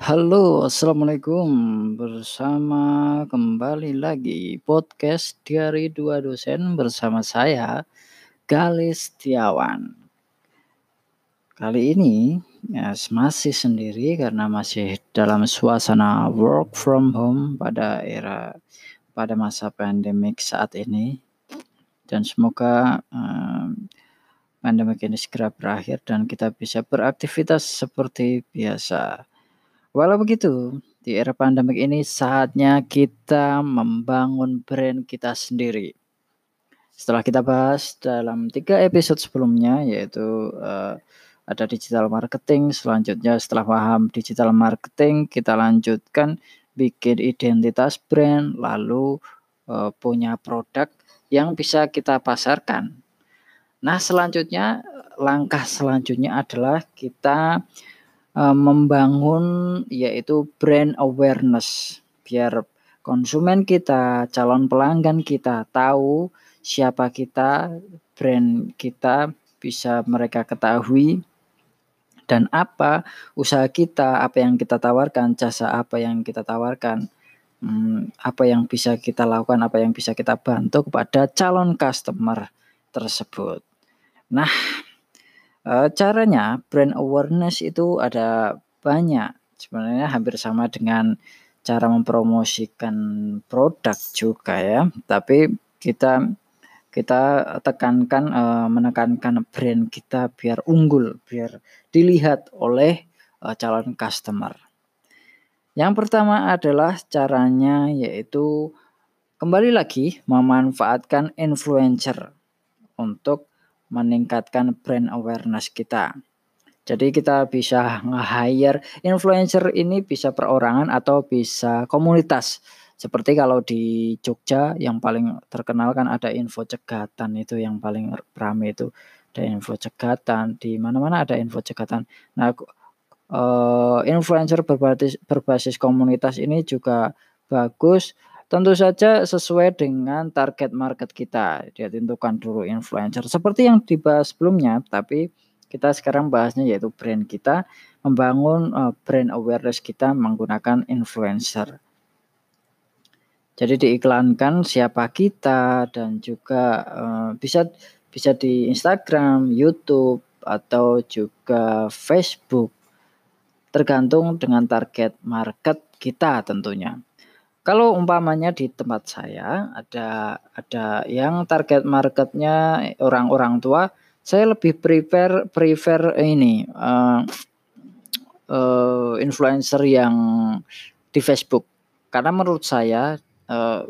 Halo, assalamualaikum. Bersama kembali lagi podcast Diari Dua Dosen bersama saya Galis Setiawan. Kali ini ya, masih sendiri karena masih dalam suasana work from home pada era pada masa pandemik saat ini dan semoga um, pandemik ini segera berakhir dan kita bisa beraktivitas seperti biasa. Walau begitu, di era pandemik ini saatnya kita membangun brand kita sendiri. Setelah kita bahas dalam tiga episode sebelumnya, yaitu uh, ada digital marketing, selanjutnya setelah paham digital marketing, kita lanjutkan bikin identitas brand, lalu uh, punya produk yang bisa kita pasarkan. Nah, selanjutnya langkah selanjutnya adalah kita uh, membangun yaitu brand awareness biar konsumen kita, calon pelanggan kita tahu siapa kita, brand kita bisa mereka ketahui dan apa usaha kita, apa yang kita tawarkan, jasa apa yang kita tawarkan, hmm, apa yang bisa kita lakukan, apa yang bisa kita bantu kepada calon customer tersebut. Nah, Uh, caranya brand awareness itu ada banyak. Sebenarnya hampir sama dengan cara mempromosikan produk juga ya. Tapi kita kita tekankan uh, menekankan brand kita biar unggul, biar dilihat oleh uh, calon customer. Yang pertama adalah caranya yaitu kembali lagi memanfaatkan influencer untuk meningkatkan brand awareness kita. Jadi kita bisa nge-hire influencer ini bisa perorangan atau bisa komunitas. Seperti kalau di Jogja yang paling terkenal kan ada info cegatan itu yang paling ramai itu ada info cegatan di mana-mana ada info cegatan. Nah, uh, influencer berbasis berbasis komunitas ini juga bagus Tentu saja sesuai dengan target market kita. Dia tentukan dulu influencer. Seperti yang dibahas sebelumnya, tapi kita sekarang bahasnya yaitu brand kita, membangun uh, brand awareness kita menggunakan influencer. Jadi diiklankan siapa kita dan juga uh, bisa bisa di Instagram, YouTube atau juga Facebook tergantung dengan target market kita tentunya. Kalau umpamanya di tempat saya ada ada yang target marketnya orang-orang tua, saya lebih prefer prefer ini uh, uh, influencer yang di Facebook karena menurut saya barang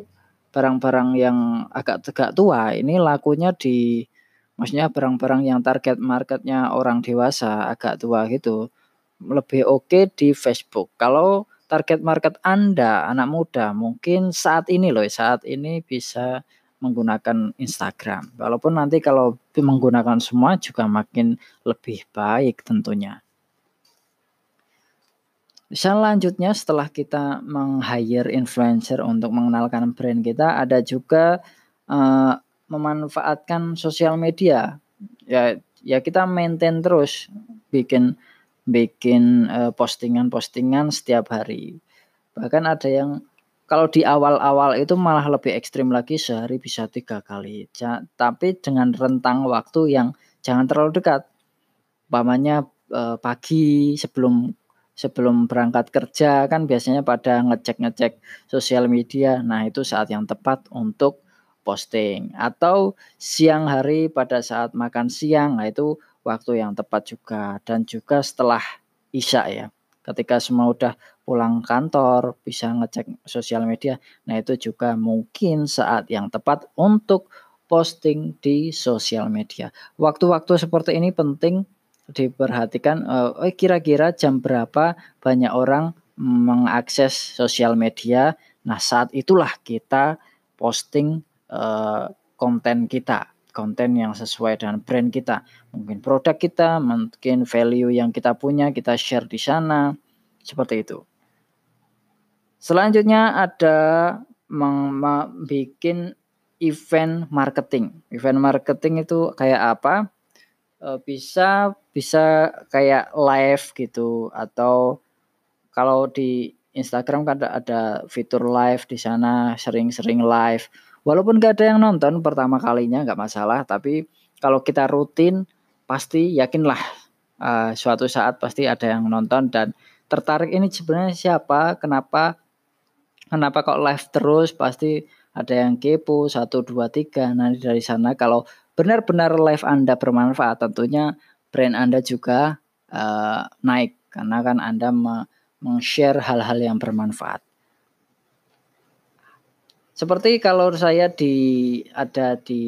barang-barang yang agak tegak tua ini lakunya di maksudnya barang-barang yang target marketnya orang dewasa agak tua gitu lebih oke okay di Facebook. Kalau target market Anda, anak muda, mungkin saat ini loh, saat ini bisa menggunakan Instagram. Walaupun nanti kalau menggunakan semua juga makin lebih baik tentunya. Selanjutnya setelah kita meng-hire influencer untuk mengenalkan brand kita, ada juga uh, memanfaatkan sosial media. Ya ya kita maintain terus bikin bikin uh, postingan-postingan setiap hari. Bahkan ada yang kalau di awal-awal itu malah lebih ekstrim lagi sehari bisa tiga kali. Ja, tapi dengan rentang waktu yang jangan terlalu dekat. Pamannya uh, pagi sebelum sebelum berangkat kerja kan biasanya pada ngecek-ngecek sosial media. Nah, itu saat yang tepat untuk posting atau siang hari pada saat makan siang. Nah, itu waktu yang tepat juga dan juga setelah Isya ya. Ketika semua udah pulang kantor, bisa ngecek sosial media. Nah, itu juga mungkin saat yang tepat untuk posting di sosial media. Waktu-waktu seperti ini penting diperhatikan eh kira-kira jam berapa banyak orang mengakses sosial media. Nah, saat itulah kita posting eh, konten kita konten yang sesuai dengan brand kita. Mungkin produk kita, mungkin value yang kita punya, kita share di sana. Seperti itu. Selanjutnya ada membuat event marketing. Event marketing itu kayak apa? uh, bisa bisa kayak live gitu atau kalau di Instagram kan ada, ada fitur live di sana sering-sering live walaupun gak ada yang nonton pertama kalinya nggak masalah tapi kalau kita rutin pasti yakinlah uh, suatu saat pasti ada yang nonton dan tertarik ini sebenarnya siapa kenapa kenapa kok live terus pasti ada yang kepo satu dua tiga nanti dari sana kalau benar-benar live Anda bermanfaat tentunya brand Anda juga uh, naik karena kan Anda meng-share hal-hal yang bermanfaat. Seperti kalau saya di ada di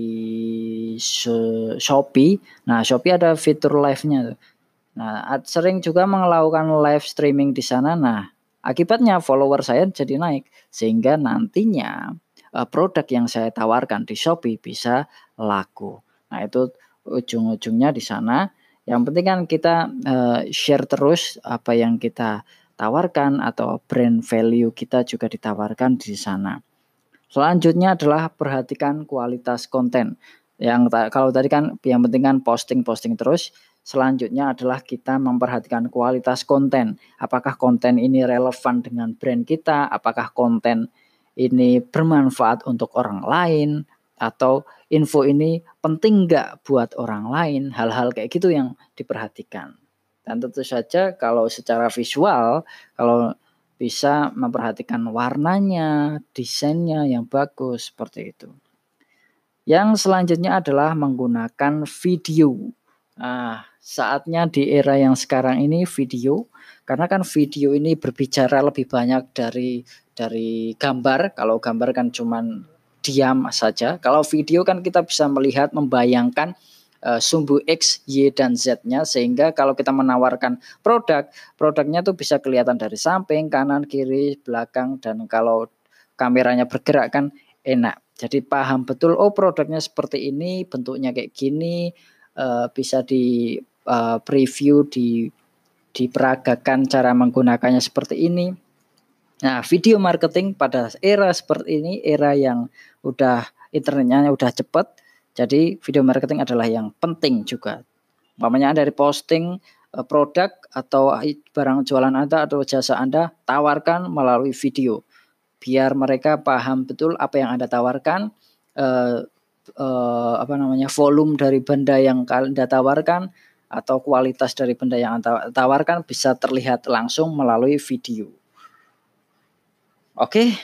Shopee, nah Shopee ada fitur live-nya Nah, sering juga melakukan live streaming di sana. Nah, akibatnya follower saya jadi naik sehingga nantinya uh, produk yang saya tawarkan di Shopee bisa laku. Nah, itu ujung-ujungnya di sana. Yang penting kan kita uh, share terus apa yang kita tawarkan atau brand value kita juga ditawarkan di sana. Selanjutnya adalah perhatikan kualitas konten. Yang kalau tadi kan yang penting kan posting-posting terus. Selanjutnya adalah kita memperhatikan kualitas konten. Apakah konten ini relevan dengan brand kita? Apakah konten ini bermanfaat untuk orang lain? Atau info ini penting nggak buat orang lain? Hal-hal kayak gitu yang diperhatikan. Dan tentu saja kalau secara visual, kalau bisa memperhatikan warnanya, desainnya yang bagus seperti itu. Yang selanjutnya adalah menggunakan video. Nah, saatnya di era yang sekarang ini video karena kan video ini berbicara lebih banyak dari dari gambar. Kalau gambar kan cuman diam saja. Kalau video kan kita bisa melihat, membayangkan uh, sumbu X, Y dan Z-nya sehingga kalau kita menawarkan produk, produknya tuh bisa kelihatan dari samping, kanan, kiri, belakang dan kalau kameranya bergerak kan enak. Jadi paham betul oh produknya seperti ini, bentuknya kayak gini, uh, bisa di uh, preview di diperagakan cara menggunakannya seperti ini. Nah, video marketing pada era seperti ini, era yang udah internetnya udah cepat, jadi video marketing adalah yang penting juga. Umpamanya dari posting uh, produk atau barang jualan Anda atau jasa Anda, tawarkan melalui video. Biar mereka paham betul apa yang Anda tawarkan, uh, uh, apa namanya volume dari benda yang Anda tawarkan, atau kualitas dari benda yang Anda tawarkan bisa terlihat langsung melalui video. Oke,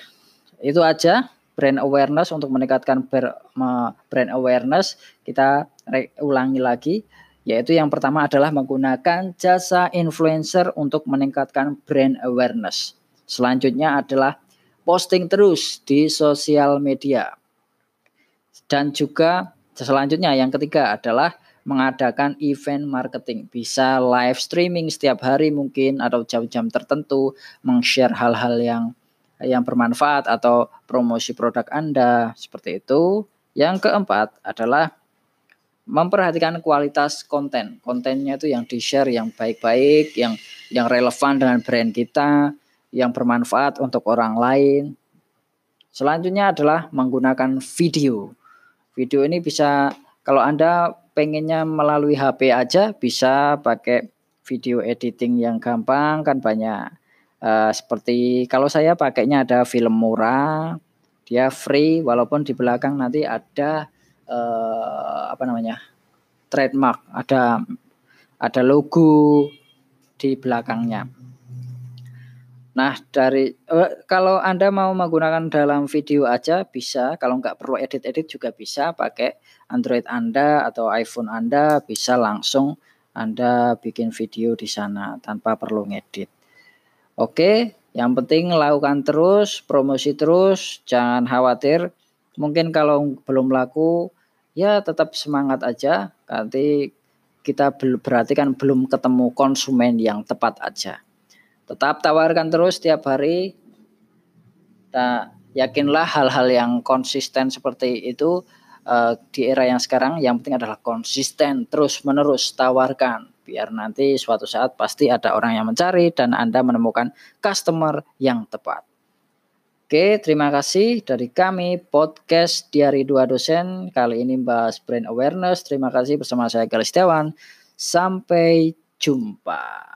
itu aja brand awareness untuk meningkatkan brand awareness. Kita ulangi lagi, yaitu yang pertama adalah menggunakan jasa influencer untuk meningkatkan brand awareness. Selanjutnya adalah posting terus di sosial media. Dan juga selanjutnya yang ketiga adalah mengadakan event marketing. Bisa live streaming setiap hari mungkin atau jam-jam tertentu, meng-share hal-hal yang yang bermanfaat atau promosi produk Anda seperti itu. Yang keempat adalah memperhatikan kualitas konten. Kontennya itu yang di-share yang baik-baik, yang yang relevan dengan brand kita, yang bermanfaat untuk orang lain. Selanjutnya adalah menggunakan video. Video ini bisa kalau Anda pengennya melalui HP aja bisa pakai video editing yang gampang kan banyak uh, seperti kalau saya pakainya ada film murah dia free walaupun di belakang nanti ada uh, apa namanya trademark ada ada logo di belakangnya Nah, dari uh, kalau Anda mau menggunakan dalam video aja bisa, kalau nggak perlu edit-edit juga bisa pakai Android Anda atau iPhone Anda bisa langsung Anda bikin video di sana tanpa perlu ngedit. Oke, yang penting lakukan terus, promosi terus, jangan khawatir. Mungkin kalau belum laku, ya tetap semangat aja. Nanti kita berarti kan belum ketemu konsumen yang tepat aja. Tetap tawarkan terus setiap hari. Nah, yakinlah hal-hal yang konsisten seperti itu uh, di era yang sekarang yang penting adalah konsisten terus menerus tawarkan biar nanti suatu saat pasti ada orang yang mencari dan Anda menemukan customer yang tepat. Oke, terima kasih dari kami podcast Diari Dua Dosen. Kali ini bahas brand awareness. Terima kasih bersama saya Galis Sampai jumpa.